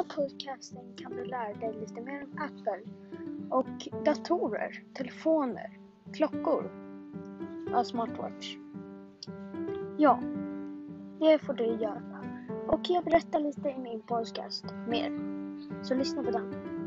här podcasten kan du lära dig lite mer om Apple och datorer, telefoner, klockor, och smartwatch. Ja, det får du göra. Och jag berättar lite i min podcast mer. Så lyssna på den.